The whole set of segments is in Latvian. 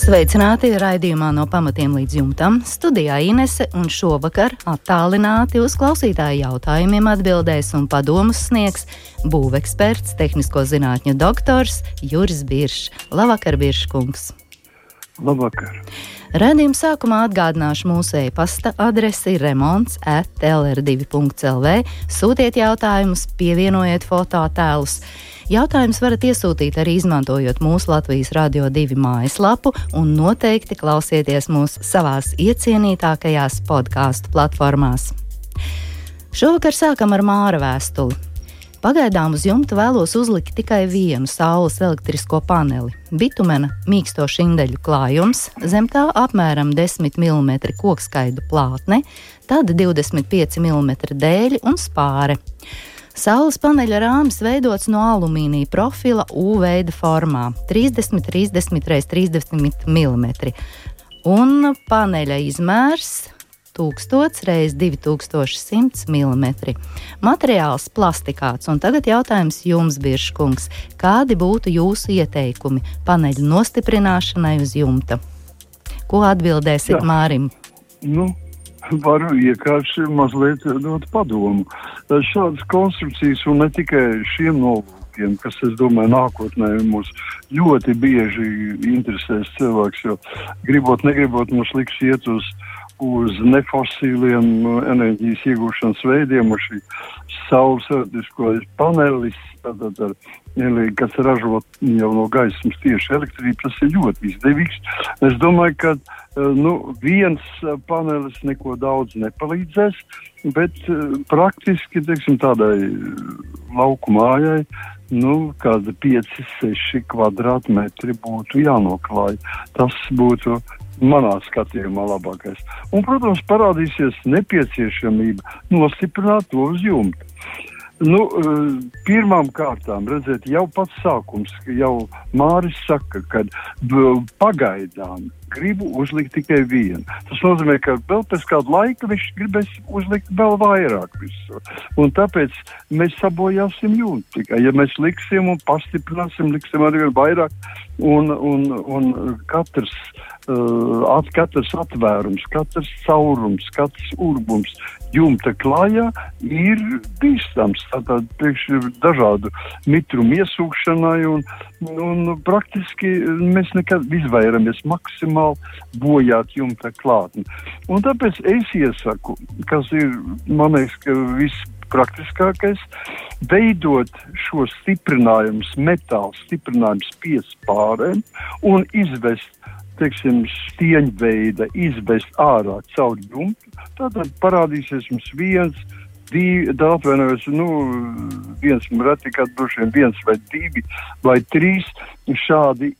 Sveicināti raidījumā no pamatiem līdz jumtam. Studijā Inese un šovakar attālināti uz klausītāju jautājumiem atbildēs un padomus sniegs būveksperts, tehnisko zinātņu doktors Juris Biršs. Labvakar, Birškungs! Labvakar! Radījuma sākumā atgādināšu mūsu e-pasta adresi remonds atlr2.lv. Sūtiet jautājumus, pievienojiet fototēlus. Jautājumus varat iesūtīt arī izmantojot mūsu Latvijas Radio 2 mājaslapu un noteikti klausieties mūs savās iecienītākajās podkāstu platformās. Šovakar sākam ar māra vēstuli. Pagaidām uz jumta vēlos uzlikt tikai vienu saules elektrisko paneli - bitumena mīksto šindeļu klājums, zem tā apmēram 10 mm kokskaidu plātne, tad 25 mm dēļi un spāre. Saules paneļa rāmis veidots no alumīnija profila U veida formā - 30, 30 x 30 mm. Un paneļa izmērs 1000 x 2100 mm. Materiāls plastikāts, un tagad jautājums jums, Biržkungs, kādi būtu jūsu ieteikumi paneļu nostiprināšanai uz jumta? Ko atbildēsiet Jā. Mārim? Nu, varu vienkārši mazliet dot padomu. Šādas konstrukcijas, un ne tikai šiem nolūkiem, kas, es domāju, nākotnē mūs ļoti bieži interesēs cilvēks, jo gribot, negribot, mums liks iet uz uz nefosīliem enerģijas iegūšanas veidiem, uz šī saules elektrisko panelis, tātad ar kas ražo jau no gaismas tieši elektrību, tas ir ļoti izdevīgs. Es domāju, ka nu, viens panelis neko daudz nepalīdzēs, bet praktiski, teiksim, tādai lauku mājai, nu, kāda 5-6 kvadrātmetri būtu jānoklāj. Tas būtu manā skatījumā labākais. Un, protams, parādīsies nepieciešamība nostiprināt to uz jumta. Nu, eh, pirmām kārtām, redziet, jau pats sākums, jau Māris saka, ka pagaidām gribu uzlikt tikai vienu. Tas nozīmē, ka vēl pēc kāda laika viņš gribēs uzlikt vēl vairāk visu. Un tāpēc mēs sabojāsim jūtu tikai. Ja mēs liksim un pastiprināsim, liksim arī vairāk, un, un, un katrs, uh, at, katrs atvērums, katrs caurums, katrs urbums jumta klājā ir bīstams. Tātad priekš dažādu mitrumu iesūkšanai un, un praktiski mēs nekad izvairamies maksimāli bojāt jumta klātni. Un tāpēc es iesaku, kas ir, man liekas, vispraktiskākais, veidot šo stiprinājumu, metāla stiprinājumu piespārēm un izvest teiksim, stieņveida izvest ārā caur jumtu, tad parādīsies mums viens, divi, atvainojos, nu, viens reti, kad droši vien viens vai divi vai trīs šādi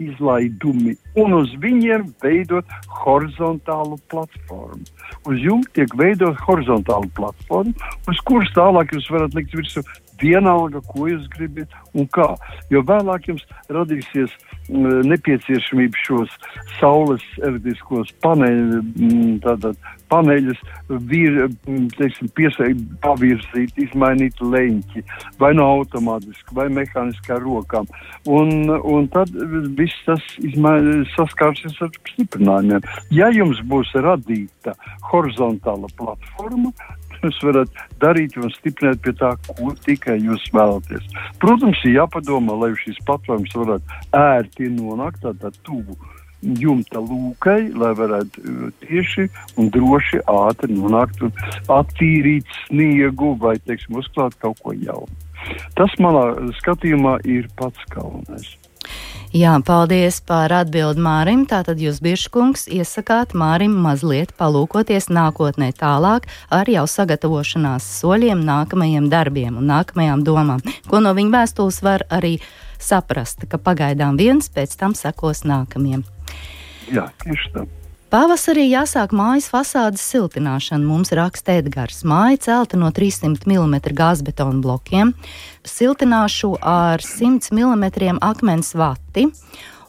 izlaidumi, un uz viņiem veidot horizontālu platformu. Uz jumta tiek veidot horizontālu platformu, uz kuras tālāk jūs varat likt virsū vienalga, ko jūs gribat un kā. Jo vēlāk jums radīsies mm, nepieciešamība šos saules elektriskos paneļu, mm, paneļus vir, mm, teiksim, piesai, pavirzīt, izmainīt leņķi, vai no automātiski, vai mehāniskā rokām. Un, un tad viss tas izmain, saskārsies ar stiprinājumiem. Ja jums būs radīta horizontāla platforma, jūs varat darīt un stiprināt pie tā, ko tikai jūs vēlaties. Protams, ir jāpadomā, lai šīs platformas varētu ērti nonākt tādā tuvu jumta lūkai, lai varētu uh, tieši un droši ātri nonākt un attīrīt sniegu vai, teiksim, uzklāt kaut ko jaunu. Tas manā skatījumā ir pats galvenais. Jā, paldies par atbildi Mārim. Tātad jūs, Biržkungs, iesakāt Mārim mazliet palūkoties nākotnē tālāk ar jau sagatavošanās soļiem, nākamajiem darbiem un nākamajām domām, ko no viņa vēstules var arī saprast, ka pagaidām viens pēc tam sekos nākamajam. Jā, tieši tā. Pavasarī jāsāk mājas fasādes siltināšana. Mums raksta Edgars. Māja celta no 300 mm gāzbetona blokiem. Siltināšu ar 100 mm akmens vati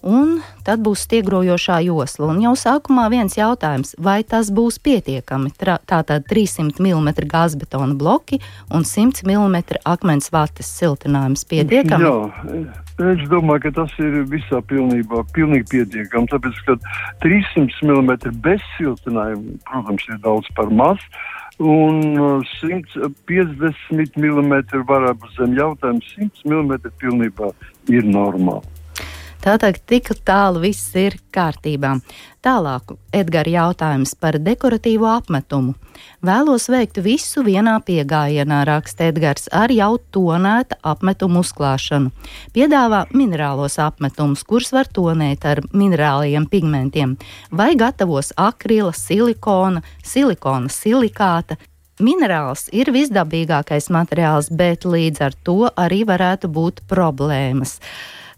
un tad būs stiegrojošā josla. Un jau sākumā viens jautājums, vai tas būs pietiekami? Tātad 300 mm gāzbetona bloki un 100 mm akmens vates siltinājums pietiekami? Jā, es domāju, ka tas ir visā pilnībā pilnīgi pietiekami, tāpēc, ka 300 mm bez siltinājuma, protams, ir daudz par maz. Un 150 mm varētu zem jautājuma, 100 mm pilnībā ir normāli. Tātad tik tālu viss ir kārtībā. Tālāk, Edgars jautājums par dekoratīvo apmetumu. Vēlos veikt visu vienā piegājienā, raksta Edgars, ar jau tonēta apmetumu uzklāšanu. Piedāvā minerālos apmetumus, kurus var tonēt ar minerāliem pigmentiem, vai gatavos akrila, silikona, silikona, silikāta, Minerāls ir visdabīgākais materiāls, bet līdz ar to arī varētu būt problēmas.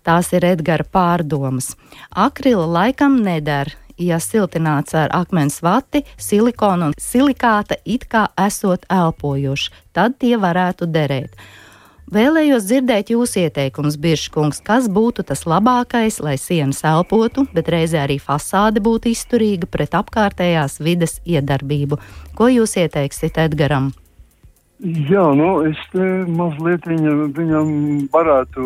Tās ir Edgara pārdomas. Akrila laikam neder, ja siltināts ar akmens vati, silikonu un silikāta it kā esot elpojoši, tad tie varētu derēt. Vēlējos dzirdēt jūsu ieteikumus, Biržkungs, kas būtu tas labākais, lai sienas elpotu, bet reizē arī fasāde būtu izturīga pret apkārtējās vides iedarbību. Ko jūs ieteiksiet Edgaram? Jā, nu, es mazliet viņa, viņam varētu,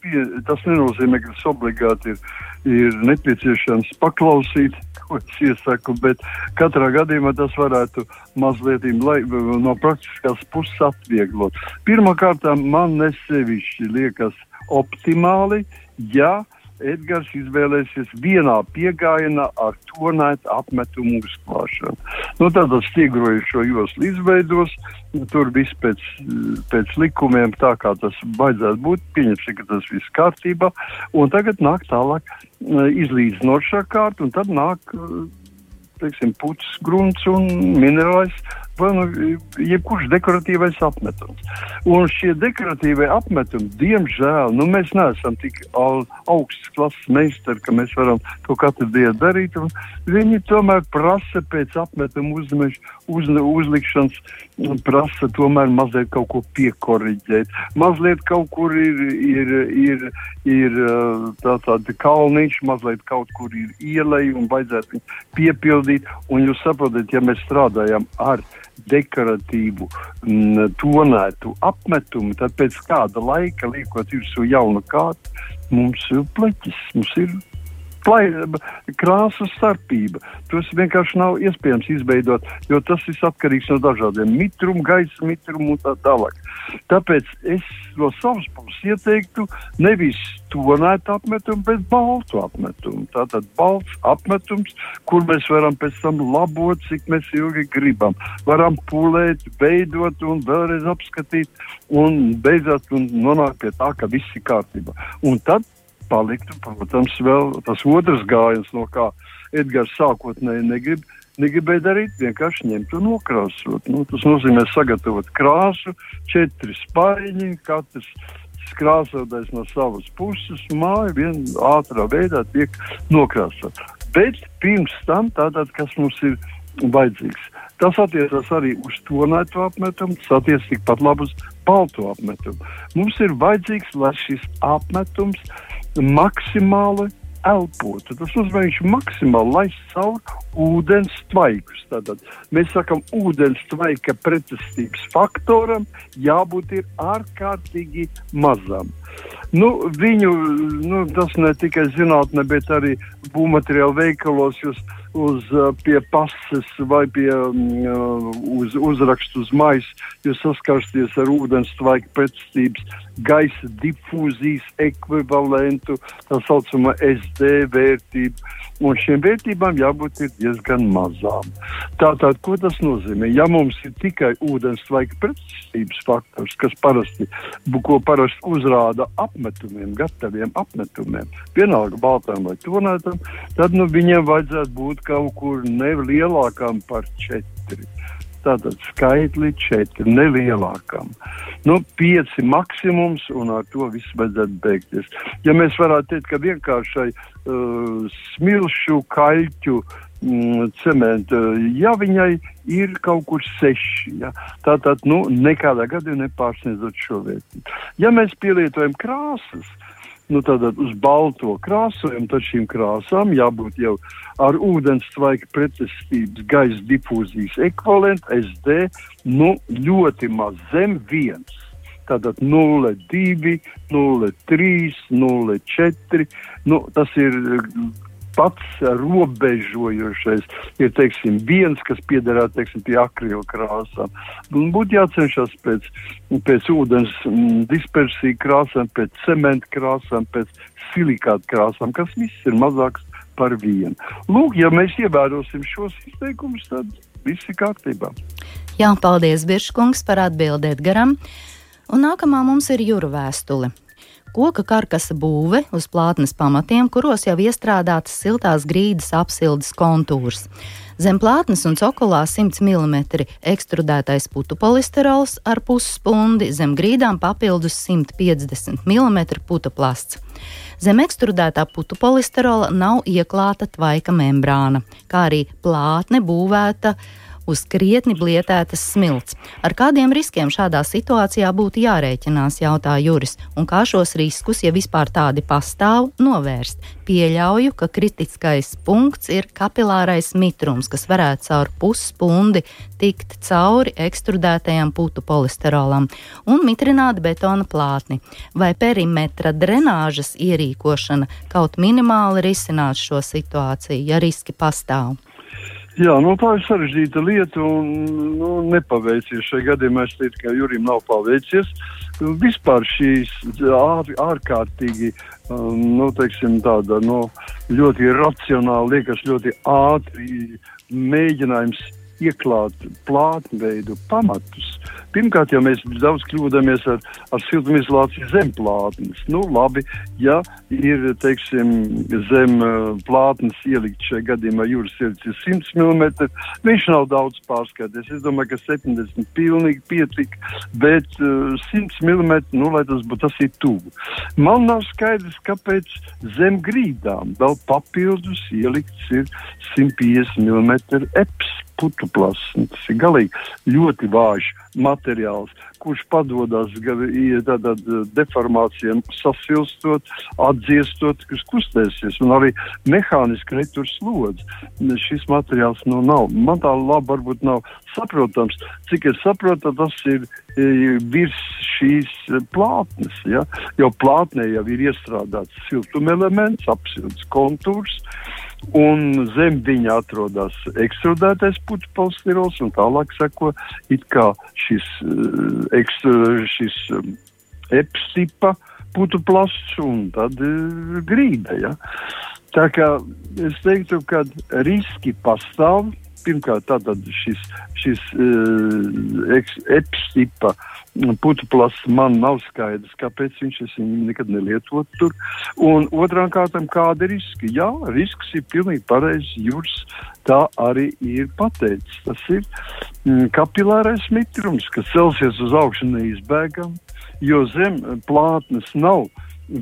pie, tas nenozīmē, ka tas obligāti ir, ir nepieciešams paklausīt, ko es iesaku, bet katrā gadījumā tas varētu mazliet lai, no praktiskās puses atvieglot. Pirmkārt, man nesevišķi liekas optimāli, ja Edgars izvēlēsies vienā piegājienā ar tonētu apmetumu uzklāšanu. Nu, Tātad stiegrojušo joslu izveidos, tur viss pēc, pēc likumiem tā kā tas vajadzētu būt, pieņemsim, ka tas viss kārtībā, un tagad nāk tālāk eh, izlīdzinošā kārta, un tad nāk eh, teiksim, puķis, grunts un minerālais, vai nu, jebkurš dekoratīvais apmetums. Un šie dekoratīvie apmetumi, diemžēl, nu, mēs neesam tik augsts klases meistari, ka mēs varam to katru dienu darīt. Viņi tomēr prasa pēc apmetuma uzmeš, uz, uzlikšanas, prasa tomēr mazliet kaut ko piekoriģēt. Mazliet kaut kur ir, ir, ir, ir tā, tāda kalniņš, mazliet kaut kur ir ielai un vajadzētu viņu piepildīt. Un jūs saprotat, ja mēs strādājam ar dekoratīvu, m, tonētu apmetumu, tad pēc kāda laika, liekot virsū jaunu kārtu, mums ir pleķis, mums ir krāsu starpība. Tas vienkārši nav iespējams izveidot, jo tas ir atkarīgs no dažādiem mitruma, gaisa mitruma un tā tālāk. Tāpēc es no savas puses ieteiktu nevis tonētu apmetumu, bet baltu apmetumu. Tātad balts apmetums, kur mēs varam pēc tam labot, cik mēs ilgi gribam. Varam pūlēt, veidot un vēlreiz apskatīt un beidzot un nonākt pie tā, ka viss ir kārtībā. Un tad paliktu, protams, vēl tas otrs gājiens, no kā Edgars sākotnēji negrib, negribēja darīt, vienkārši ņemt un nokrāsot. Nu, tas nozīmē sagatavot krāsu, četri spaiņi, katrs krāsotais no savas puses, māja vienā ātrā veidā tiek nokrāsota. Bet pirms tam tātad, kas mums ir vajadzīgs. Tas attiecas arī uz tonētu apmetumu, tas attiecas tikpat labi uz balto apmetumu. Mums ir vajadzīgs, lai šis apmetums maksimāli elpotu. Tas viņš maksimāli laist caur ūdens tvaikus. Tātad mēs sakām, ūdens tvaika pretestības faktoram jābūt ārkārtīgi mazam. Nu, viņu, nu, tas ne tikai zinātnē, bet arī būvmateriālu veikalos jūs uz, pie pases vai pie um, uz, uzrakstu uz maisa, jūs saskarsties ar ūdens tvaika pretestības gaisa difūzijas ekvivalentu, tā saucamā SD vērtību. Un šiem vērtībām jābūt diezgan mazām. Tātad, ko tas nozīmē? Ja mums ir tikai ūdens tvaika pretestības faktors, kas parasti, ko parasti uzrāda apmetumiem, gataviem apmetumiem, vienalga baltām vai tonētam, tad nu, viņiem vajadzētu būt kaut kur nelielākam par četri. Tātad skaitli četri, nelielākam. Nu, pieci maksimums, un ar to viss vajadzētu beigties. Ja mēs varētu teikt, ka vienkāršai uh, smilšu, kaļķu, mm, cementa, ja viņai ir kaut kur seši, ja, tātad nu, nekādā gadījumā nepārsniedzot šo vērtību. Ja mēs pielietojam krāsas, nu, tātad uz balto krāsojumu, tad šīm krāsām jābūt jau ar ūdens tvaika pretestības gaisa difūzijas ekvivalentu SD nu, ļoti maz zem viens. Tātad 0,2, 0,3, 0,4. Nu, tas ir pats robežojošais ir teiksim, viens, kas piederētu teiksim, pie akrila krāsām. Būtu jācenšas pēc, pēc ūdens mm, dispersiju krāsām, pēc cementa krāsām, pēc silikāta krāsām, kas viss ir mazāks par vienu. Lūk, ja mēs ievērosim šos izteikumus, tad viss ir kārtībā. Jā, paldies, Biržkungs, par atbildēt garam. Un nākamā mums ir jūra vēstule. Koka karkasa būve uz plātnes pamatiem, kuros jau iestrādātas siltās grīdas apsildes kontūrs. Zem plātnes un cokolā 100 mm ekstrudētais putu polisterols ar pusspundi, zem grīdām papildus 150 mm putu plasts. Zem ekstrudētā putu polisterola nav ieklāta tvaika membrāna, kā arī plātne būvēta uz krietni blietētas smilts. Ar kādiem riskiem šādā situācijā būtu jārēķinās, jautā Juris, un kā šos riskus, ja vispār tādi pastāv, novērst. Pieļauju, ka kritiskais punkts ir kapilārais mitrums, kas varētu caur puspundi tikt cauri ekstrudētajam putu polisterolam un mitrināt betona plātni. Vai perimetra drenāžas ierīkošana kaut minimāli risinās šo situāciju, ja riski pastāv? Jā, nu, tā ir sarežģīta lieta un nu, nepaveicies. Šajā gadījumā es teiktu, ka Jurim nav paveicies. Vispār šīs ār, ārkārtīgi, um, nu, teiksim, tāda nu, ļoti racionāla, liekas, ļoti ātri mēģinājums ieklāt plātnveidu pamatus. Pirmkārt, jau mēs daudz kļūdāmies ar, ar siltumizolāciju zem plātnes. Nu, labi, ja ir, teiksim, zem uh, plātnes ielikt šajā gadījumā jūras sirds ir 100 mm, viņš nav daudz pārskaties. Es domāju, ka 70 pilnīgi pietika, bet uh, 100 mm, nu, lai tas būtu, tas ir tuvu. Man nav skaidrs, kāpēc zem grīdām vēl papildus ielikts ir 150 mm eps putu plasmas. Tas ir galīgi ļoti vājš materiāls, kurš padodas tādā deformācijām, sasilstot, atdziestot, kas kustēsies un arī mehāniski netur slodzi. Šis materiāls nu nav. Man tā labi varbūt nav saprotams. Cik es saprotu, tas ir virs šīs plātnes, ja? jo plātnē jau ir iestrādāts siltumelements, apsildes kontūrs un zem viņa atrodas ekstrudētais puķu polistirols, un tālāk seko it kā šis, uh, ekstru, šis um, epstipa putu plasts un tad uh, grīda. Ja? Tā kā es teiktu, ka riski pastāv. Pirmkārt, tātad šis, šis uh, uh, putu plasts man nav skaidrs, kāpēc viņš viņu nekad nelietotu tur. Un otrām kārtām, kāda ir riski? Jā, risks ir pilnīgi pareizs, jūras tā arī ir pateicis. Tas ir mm, kapilārais mitrums, kas celsies uz augšu neizbēgam, jo zem plātnes nav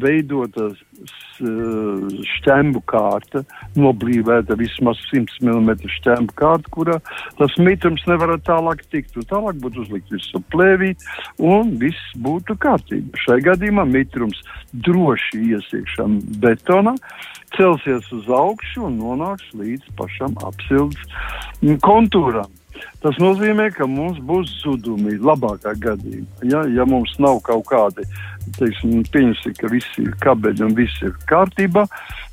veidota šķembu kārta, noblīvēta vismaz 100 mm šķembu kārta, kurā tas mitrums nevar tālāk tikt. Un tālāk būtu uzlikt visu plēvīt, un viss būtu kārtībā. Šai gadījumā mitrums droši iesiekšam betonā, celsies uz augšu un nonāks līdz pašam apsildes kontūram. Tas nozīmē, ka mums būs zudumi labākā gadījumā. Ja, ja mums nav kaut kādi, teiksim, pieņemsim, ka visi ir kabeļi un viss ir kārtībā,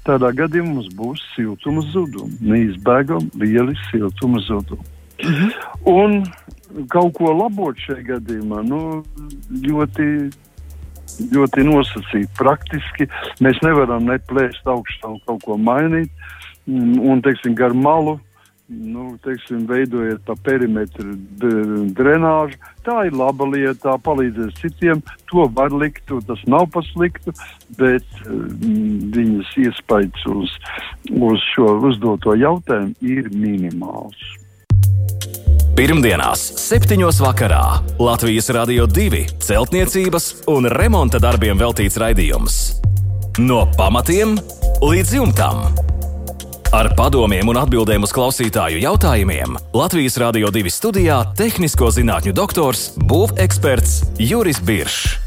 tādā gadījumā mums būs siltuma zudumi. Neizbēgam lieli siltuma zudumi. Mhm. Un kaut ko labot šajā gadījumā, nu, ļoti ļoti nosacīti. Praktiski mēs nevaram neplēst augstā un kaut ko mainīt. Un, teiksim, gar malu nu, teiksim, veidojiet pa perimetru drenāžu. Tā ir laba lieta, tā palīdzēs citiem. To var likt, tas nav pasliktu, bet mm, viņas iespējas uz, uz šo uzdoto jautājumu ir minimāls. Pirmdienās, 7. vakarā Latvijas Rādio 2 celtniecības un remonta darbiem veltīts raidījums. No pamatiem līdz jumtam Ar padomiem un atbildēm uz klausītāju jautājumiem Latvijas Rādio 2 studijā - tehnisko zinātņu doktors, būveksperts Juris Biršs.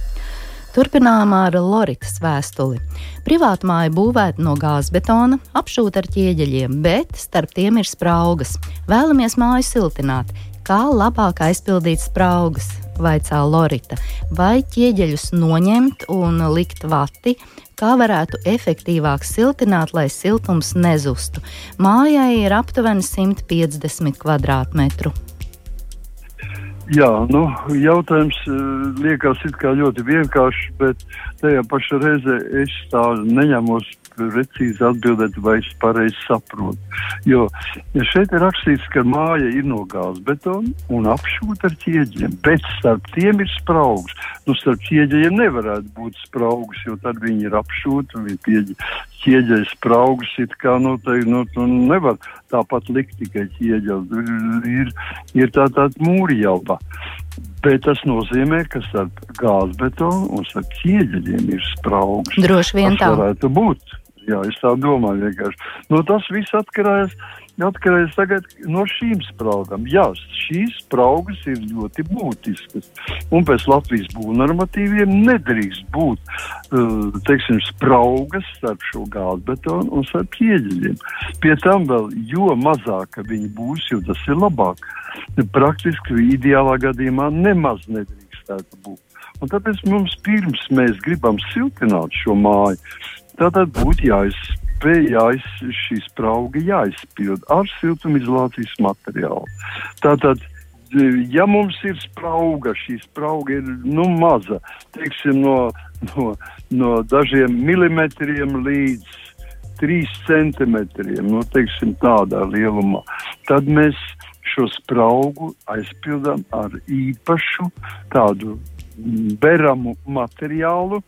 Turpinām ar Loritas vēstuli. Privāta māja būvēta no gāzbetona, apšūta ar ķieģeļiem, bet starp tiem ir spraugas. Vēlamies māju siltināt. Kā labāk aizpildīt spraugas? Vaicā Lorita. Vai ķieģeļus noņemt un likt vati, kā varētu efektīvāk siltināt, lai siltums nezustu. Mājai ir aptuveni 150 km2. Jā, nu, jautājums uh, liekas ļoti vienkāršs, bet tajā pašā reizē es tā neņemos precīzi atbildēt, vai es pareizi saprotu. Jo šeit ir rakstīts, ka māja ir no gāzes betona un apšūta ar ķieģeļiem, bet starp tiem ir spraugs. Nu, starp ķieģeļiem nevarētu būt spraugs, jo tad viņi ir apšūti un viņi ķieģeļa spraugs it kā noteikti nu, nu, nevar tāpat likt tikai ķieģeļu. Ir, ir tā tāda mūrjauba. Bet tas nozīmē, ka starp gāzbetonu un starp ķieģeļiem ir spraugs. Droši vien tā. Tas varētu būt. Jā, es tā domāju vienkārši. No tas viss atkarās, atkarās tagad no šīm spraugām. Jā, šīs spraugas ir ļoti būtiskas. Un pēc Latvijas būvnormatīviem nedrīkst būt, uh, teiksim, spraugas starp šo gāzbetonu un starp ieģeļiem. Pie tam vēl, jo mazāka viņi būs, jo tas ir labāk. Praktiski ideālā gadījumā nemaz nedrīkstētu būt. Un tāpēc mums pirms mēs gribam siltināt šo māju, Tātad būtu jāizspēj, jāiz, šī sprauga jāizpild ar siltumizolācijas materiālu. Tātad, ja mums ir sprauga, šī sprauga ir nu, maza, teiksim, no, no, no dažiem milimetriem līdz 3 centimetriem, nu, teiksim, tādā lielumā, tad mēs šo spraugu aizpildām ar īpašu tādu beramu materiālu,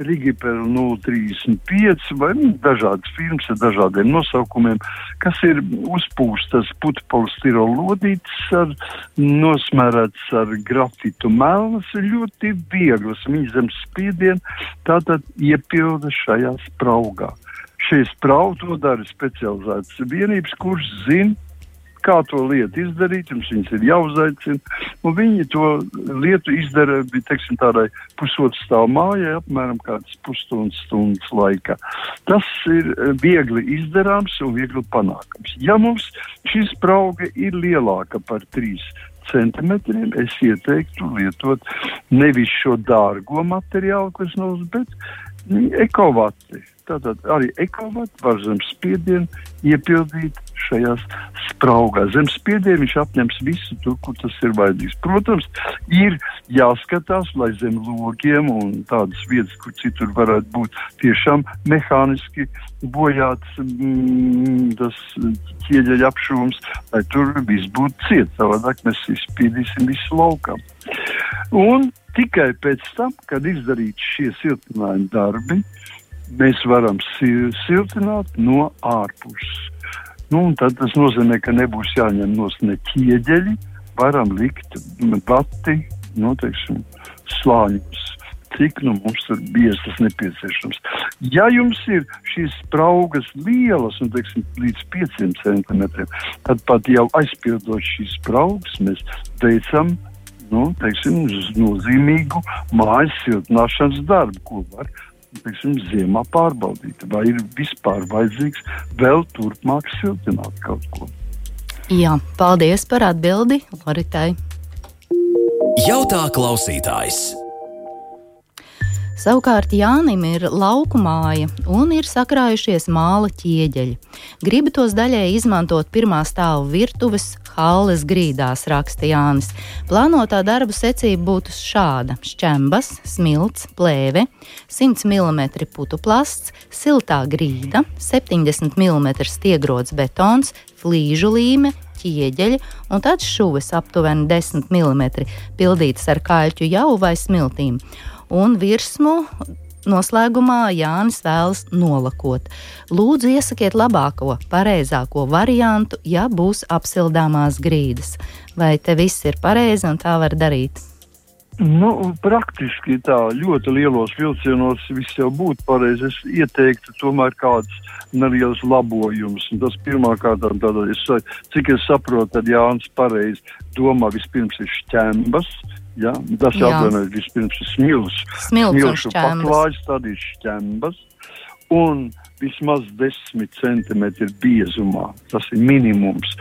Rigiper 035 vai nu, dažādas firmas ar dažādiem nosaukumiem, kas ir uzpūstas putekļu lodītes, ar, nosmērēts ar grafitu melnas, ļoti vieglas, viņa zem spiediena, tātad iepilda šajā spraugā. Šie spraugi to dara specializētas vienības, kuras zina, kā to lietu izdarīt, jums viņas ir jāuzaicina. Viņi to lietu izdara, teiksim, tādai pusotru stāvu mājai, apmēram kādas pusstundas stundas laikā. Tas ir eh, viegli izdarāms un viegli panākams. Ja mums šī sprauga ir lielāka par 3 centimetriem, es ieteiktu lietot nevis šo dārgo materiālu, kas nav, bet ekovati. Tātad arī ekovati var zem spiedienu iepildīt šajās spraugās. Zem spiediena viņš apņems visu tur, kur tas ir vajadzīgs. Protams, ir jāskatās, lai zem logiem un tādas vietas, kur citur varētu būt tiešām mehāniski bojāts mm, tas ķieģeļa apšūms, lai tur viss būtu ciet. Savādāk mēs izspīdīsim visu laukam. Un tikai pēc tam, kad izdarīti šie siltinājuma darbi, mēs varam siltināt no ārpuses. Nu, tad tas nozīmē, ka nebūs jāņem no ne ķieģeļi, varam likt bati, nu, teiksim, slāņus. Cik nu mums ir bijis tas nepieciešams? Ja jums ir šīs spraugas lielas, un teiksim, līdz 500 centimetriem, tad pat jau aizpildot šīs spraugas, mēs veicam nu, teiksim, nozīmīgu mājas siltināšanas darbu, ko var teiksim, ziemā pārbaudīt, vai ir vispār vajadzīgs vēl turpmāk siltināt kaut ko. Jā, paldies par atbildi Loritai. Jautā klausītājs! Savukārt Jānim ir lauku māja un ir sakrājušies māla ķieģeļi. Gribu tos daļai izmantot pirmā stāva virtuves halles grīdās, raksta Jānis. Plānotā darbu secība būtu šāda: šķembas, smilts, plēve, 100 mm putu plasts, siltā grīda, 70 mm stiegrots betons, flīžu līme, ķieģeļi un tad šuves aptuveni 10 mm pildītas ar kaļķu jau vai smiltīm un virsmu Noslēgumā Jānis vēlas nolakot. Lūdzu, iesakiet labāko, pareizāko variantu, ja būs apsildāmās grīdas. Vai te viss ir pareizi un tā var darīt? Nu, praktiski tā ļoti lielos vilcienos viss jau būtu pareizi. Es ieteiktu tomēr kādus nelielus labojumus. Tas pirmkārt, cik es saprotu, tad Jānis pareizi domā vispirms ir šķembas. Ja? Tas jāatvainojas vispirms ir smilšu. Smilšu paklājas, tad ir šķembas. Un vismaz 10 centimetri biezumā. Tas ir minimums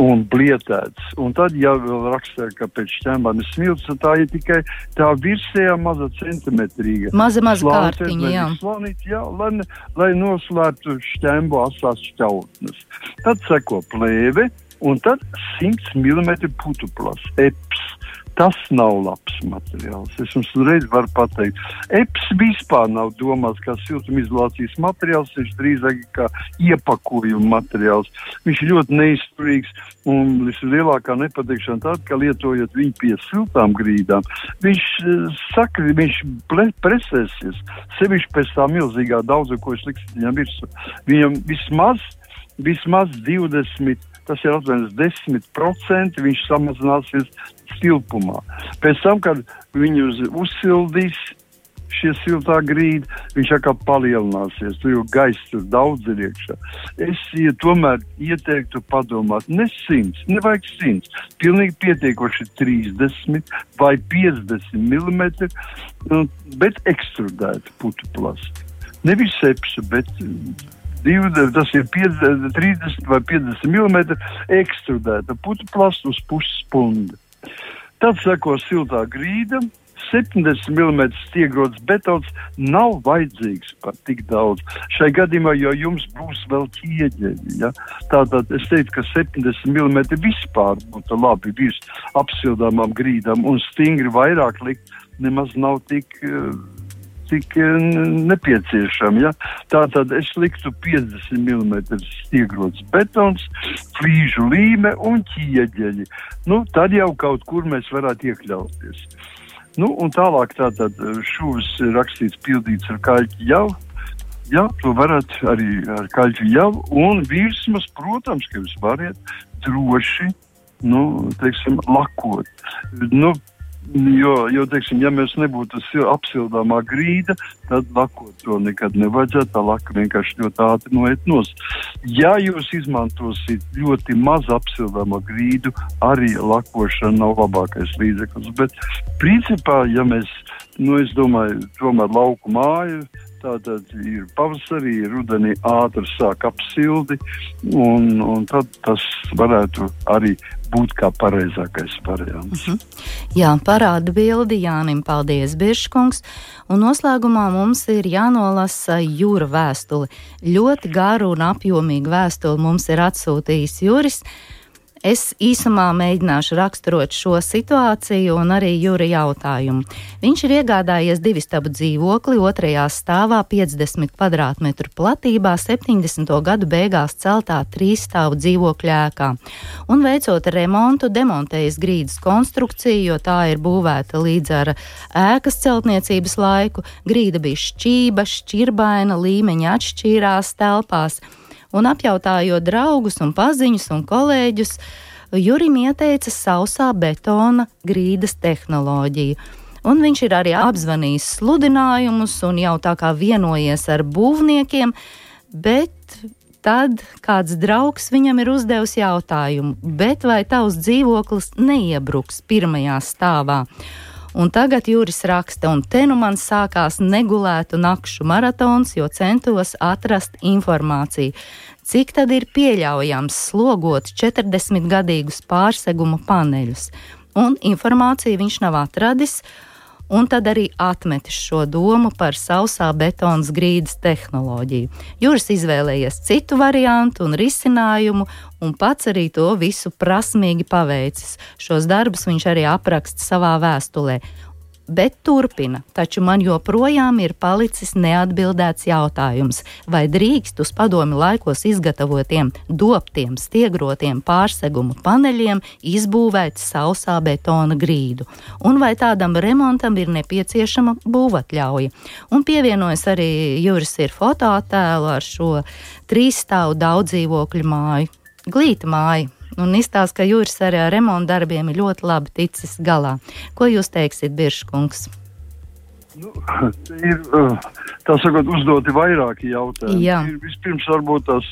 un blietēts. Un tad, ja vēl rakstā, ka pēc šķembām ir smilts, tad tā ir tikai tā virsējā maza centimetrīga. Maza, maza kārtiņa, jā. Slanīt, jā lai, lai noslēptu šķembu asās šķautnes. Tad seko plēve un tad 100 mm putuplas, eps. Tas nav labs materiāls. Es jums uzreiz varu pateikt, EPS vispār nav domāts kā siltumizolācijas materiāls, viņš drīzāk kā iepakojuma materiāls. Viņš ļoti neizturīgs un vislielākā nepatikšana tāda, ka lietojot viņu pie siltām grīdām, viņš uh, saka, viņš presēsies, sevišķi pēc tā milzīgā daudza, ko es likšu viņam virsū. Viņam vismaz, vismaz 20 tas ir apmēram 10%, viņš samazināsies siltumā. Pēc tam, kad viņu uz, uzsildīs šie siltā grīda, viņš atkal palielināsies. Tur jau gaisa tur daudz ir iekšā. Es ja tomēr ieteiktu padomāt, ne 100, nevajag 100. Pilnīgi pietiekoši 30 vai 50 mm, nu, bet ekstrudēta putu plastu. Nevis sepsu, bet divi, tas ir 50, 30 vai 50 mm ekstrudēta putu plastu uz puses punda. Tad seko siltā grīda. 70 mm stiegrots betons nav vajadzīgs par tik daudz. Šai gadījumā jau jums būs vēl ķieģeļi. Ja? Tātad es teiktu, ka 70 mm vispār būtu labi virs apsildāmām grīdām un stingri vairāk likt nemaz nav tik. Uh, tik eh, nepieciešami. Ja? Tātad es liktu 50 mm stiegrots betons, flīžu līme un ķieģeļi. Nu, tad jau kaut kur mēs varētu iekļauties. Nu, un tālāk tātad eh, šūvis rakstīts pildīts ar kaļķi jau. Jā, to varat arī ar kaļķu jau, un virsmas, protams, ka jūs varat droši, nu, teiksim, lakot. Nu, Jo, jo teiksim, ja mēs nebūtu apsildāmā grīda, tad lakot to nekad nevajadzētu. Tā laka vienkārši ļoti ātri noiet nos. Ja jūs izmantosiet ļoti maz apsildāmo grīdu, arī lakošana nav labākais līdzeklis. Bet principā, ja mēs, nu, es domāju, tomēr lauku māju Tātad ir pavasarī, rudenī ātri sāk apsildi, un, un tad tas varētu arī būt kā pareizākais variants. Uh mhm. -huh. Jā, parāda bildi Jānim, paldies, Biržkungs. Un noslēgumā mums ir jānolasa jūra vēstuli. Ļoti garu un apjomīgu vēstuli mums ir atsūtījis Juris. Es īsumā mēģināšu raksturot šo situāciju un arī jūra jautājumu. Viņš ir iegādājies divu stabu dzīvokli otrajā stāvā 50 km2 platībā 70. gadu beigās celtā trīs stāvu dzīvokļu ēkā. Un veicot remontu, demontējis grīdas konstrukciju, jo tā ir būvēta līdz ar ēkas celtniecības laiku. Grīda bija šķība, šķirbaina, līmeņi atšķīrās telpās un apjautājot draugus un paziņus un kolēģus, Jurim ieteica sausā betona grīdas tehnoloģiju. Un viņš ir arī apzvanījis sludinājumus un jau tā kā vienojies ar būvniekiem, bet tad kāds draugs viņam ir uzdevis jautājumu, vai tavs dzīvoklis neiebruks pirmajā stāvā? Un tagad Juris raksta, un te nu man sākās negulētu nakšu maratons, jo centos atrast informāciju. Cik tad ir pieļaujams slogot 40 gadīgus pārseguma paneļus? Un informāciju viņš nav atradis, un tad arī atmetis šo domu par sausā betona grīdas tehnoloģiju. Juris izvēlējies citu variantu un risinājumu, un pats arī to visu prasmīgi paveicis. Šos darbus viņš arī apraksta savā vēstulē bet turpina. Taču man joprojām ir palicis neatbildēts jautājums, vai drīkst uz padomi laikos izgatavotiem doptiem, stiegrotiem pārsegumu paneļiem izbūvēt sausā betona grīdu, un vai tādam remontam ir nepieciešama būvatļauja. Un pievienojas arī Juris ir fotoattēlu ar šo trīs stāvu daudzdzīvokļu māju. Glīta māja un izstāsta, ka jūras arī ar remonta darbiem ir ļoti labi ticis galā. Ko jūs teiksiet, Birškungs? Nu, ir tā sakot, uzdoti vairāki jautājumi. Jā. Ir vispirms, varbūt tās,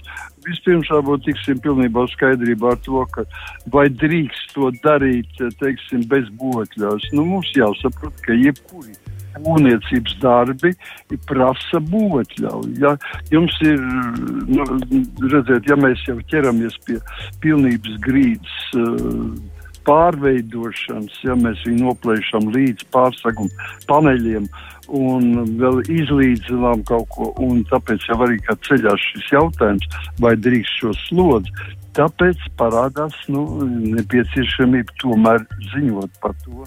vispirms varbūt tiksim pilnībā skaidrībā ar to, ka vai drīkst to darīt, teiksim, bez botļās. Nu, mums jāsaprot, ka jebkuri būvniecības darbi prasa būvotļauju. Ja jums ir, nu, redziet, ja mēs jau ķeramies pie pilnības grīdas. Uh, pārveidošanas, ja mēs viņu noplēšam līdz pārsaguma paneļiem un vēl izlīdzinām kaut ko. Tāpēc jau arī ceļās šis jautājums, vai drīkst šo slodzi. Tāpēc parādās nu, nepieciešamība tomēr ziņot par to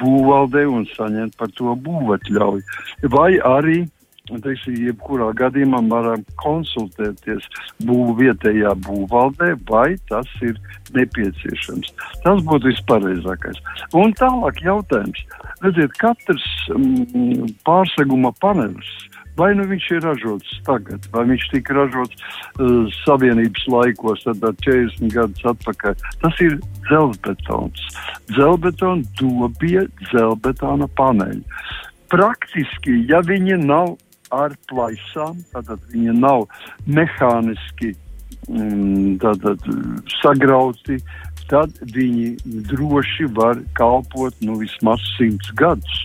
būvvaldē un saņemt par to būvatļauju. Vai arī teiksim, jebkurā gadījumā varam konsultēties būvu vietējā būvvaldē, vai tas ir nepieciešams. Tas būtu vispareizākais. Un tālāk jautājums. Redziet, katrs mm, pārseguma panelis. Vai nu viņš ir ražots tagad, vai viņš tika ražots uh, Savienības laikos, tad 40 gadus atpakaļ. Tas ir dzelzbetons. Dzelzbetona dobie, dzelzbetona paneļi. Praktiski, ja viņi nav ar plaisām, tātad viņi nav mehāniski mm, tātad, sagrauti, tad viņi droši var kalpot nu, vismaz simts gadus.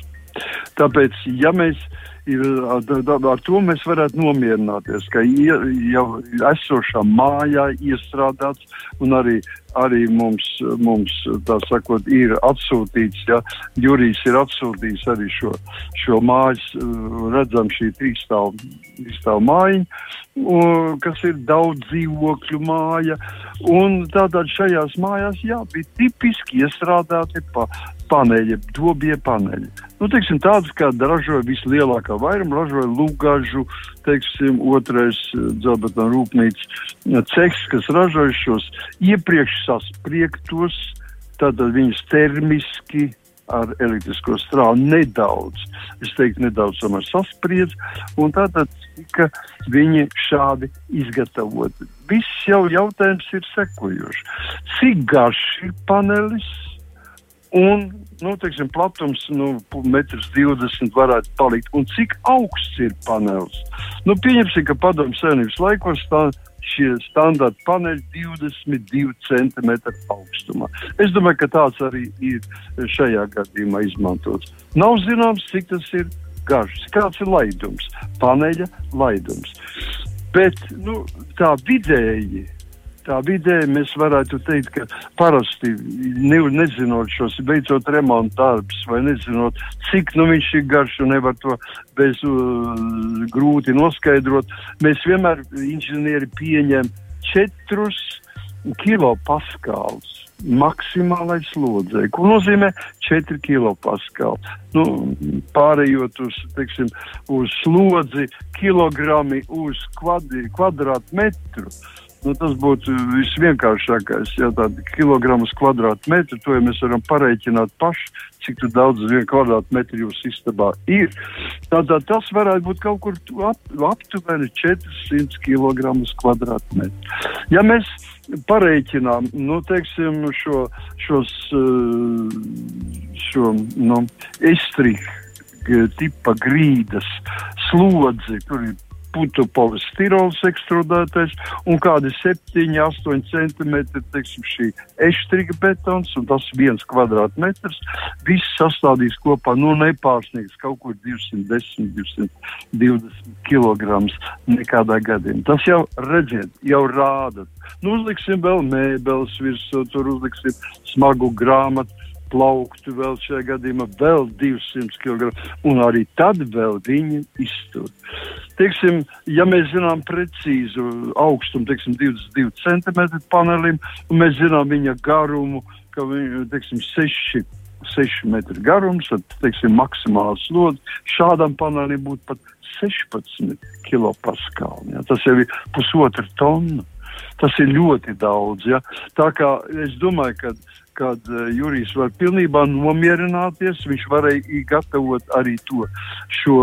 Tāpēc, ja mēs ir, ar to mēs varētu nomierināties, ka jau esošā mājā iestrādāts un arī arī mums, mums tā sakot, ir atsūtīts, ja Jurijs ir atsūtījis arī šo, šo mājas, redzam šī trīsstāvu mājiņu, kas ir daudz dzīvokļu māja, un tātad šajās mājās, jā, bija tipiski iestrādāti pa paneļi, dobie paneļi. Nu, teiksim, tādas, kā ražoja vislielākā vairuma, ražoja Lugažu, teiksim, otrais dzelbetona rūpnīca ceks, kas ražoja šos iepriekš saspriegtos, tātad viņas termiski ar elektrisko strālu nedaudz, es teiktu, nedaudz tomēr saspriedz, un tātad tika viņi šādi izgatavoti. Viss jau jautājums ir sekojošs. Cik garš ir panelis? Un, nu, teiksim, platums, nu, metrs 20 varētu palikt. Un cik augsts ir panelis? Nu, pieņemsim, ka padomu savienības laikos tā šie standarta paneļi 22 cm augstumā. Es domāju, ka tāds arī ir šajā gadījumā izmantots. Nav zināms, cik tas ir garš, kāds ir laidums, paneļa laidums. Bet nu, tā vidēji tā vidē mēs varētu teikt, ka parasti ne, nezinot šos beidzot remonta darbus vai nezinot, cik nu viņš ir garš un nevar to bez uh, grūti noskaidrot, mēs vienmēr inženieri pieņem četrus kilopaskālus maksimālai slodzei. Ko nozīmē 4 kilopaskāli? Nu, pārējot uz, teiksim, uz slodzi, kilogrami uz kvadri, kvadrātmetru. Nu, tas būtu visvienkāršākais. Ja tādi kilogramus kvadrātmetru, to ja mēs varam pareiķināt paši, cik daudz vienu kvadrātmetru jūsu istabā ir. Tātad tas varētu būt kaut kur ap, aptuveni 400 kg kvadrātmetru. Ja mēs pareiķinām, nu, teiksim, šo, šos, eh, šo, nu, estrīku tipa grīdas slodzi, tur ir putu polistirols ekstrudētais un kādi 7, 8 centimetri, teiksim, šī eštriga betons, un tas viens kvadrātmetrs, viss sastādīs kopā, nu, nepārsniegs kaut kur 210, 220 kg nekādā gadījumā. Tas jau, redziet, jau rāda. Nu, uzliksim vēl mēbeles virsū, tur uzliksim smagu grāmatu plauktu vēl šajā gadījumā vēl 200 kg, un arī tad vēl viņi iztur. Teiksim, ja mēs zinām precīzu augstumu, teiksim, 22 cm panelim, un mēs zinām viņa garumu, ka viņa, teiksim, 6 6 metru garums, tad, teiksim, maksimāls slodzi. Šādam panelim būtu pat 16 kilopaskāli. Ja? Tas jau ir pusotra tonna. Tas ir ļoti daudz. Ja? Tā kā es domāju, ka kad uh, Jurijs var pilnībā nomierināties. Viņš varēja gatavot arī to šo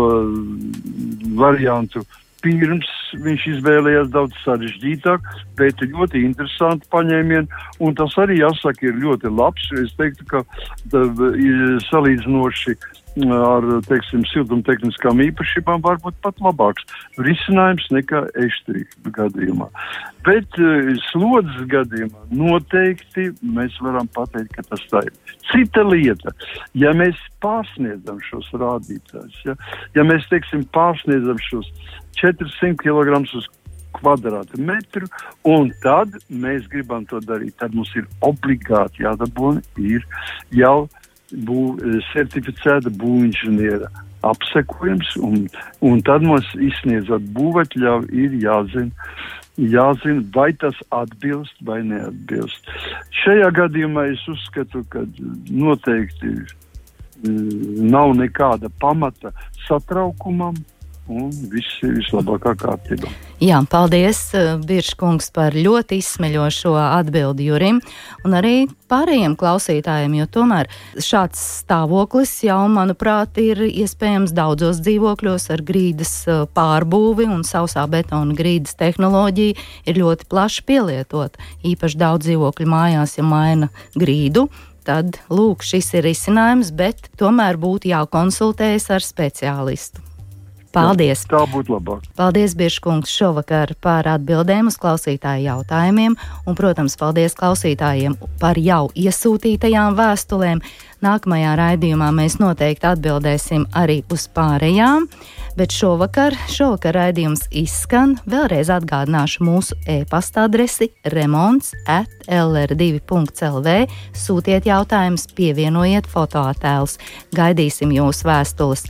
variantu pirms viņš izvēlējās daudz sarežģītāk, bet ļoti interesanti paņēmieni, tas arī jāsaka ir ļoti labs. Es teiktu, ka da, salīdzinoši ar, teiksim, siltumtehniskām īpašībām varbūt pat labāks risinājums nekā eštrīka gadījumā. Bet uh, slodzes gadījumā noteikti mēs varam pateikt, ka tas tā ir. Cita lieta, ja mēs pārsniedzam šos rādītājus, ja, ja mēs, teiksim, pārsniedzam šos 400 kg uz kvadrātmetru, un tad mēs gribam to darīt. Tad mums ir obligāti jādabūna jau bū, eh, certificēta būvinženiera apsekojums, un, un tad mums izsniedzot būvētļauju ir jāzina, jāzina, vai tas atbilst vai neatbilst. Šajā gadījumā es uzskatu, ka noteikti mm, nav nekāda pamata satraukumam un viss ir vislabākā kārtībā. Jā, paldies, eh, Biržkungs, par ļoti izsmeļošo atbildi Jurim un arī pārējiem klausītājiem, jo tomēr šāds stāvoklis jau, manuprāt, ir iespējams daudzos dzīvokļos ar grīdas eh, pārbūvi un sausā betona grīdas tehnoloģija ir ļoti plaši pielietot. Īpaši daudz dzīvokļu mājās, ja maina grīdu, tad, lūk, šis ir risinājums, bet tomēr būtu jākonsultējas ar speciālistu. Paldies! Jā, tā būtu labāk. Paldies, Biržkungs, šovakar par atbildēm uz klausītāju jautājumiem, un, protams, paldies klausītājiem par jau iesūtītajām vēstulēm. Nākamajā raidījumā mēs noteikti atbildēsim arī uz pārējām, bet šovakar, šovakar raidījums izskan. Vēlreiz atgādināšu mūsu e-pasta adresi remonds at lr2.lv. Sūtiet jautājumus, pievienojiet fotoattēlus. Gaidīsim jūsu vēstules!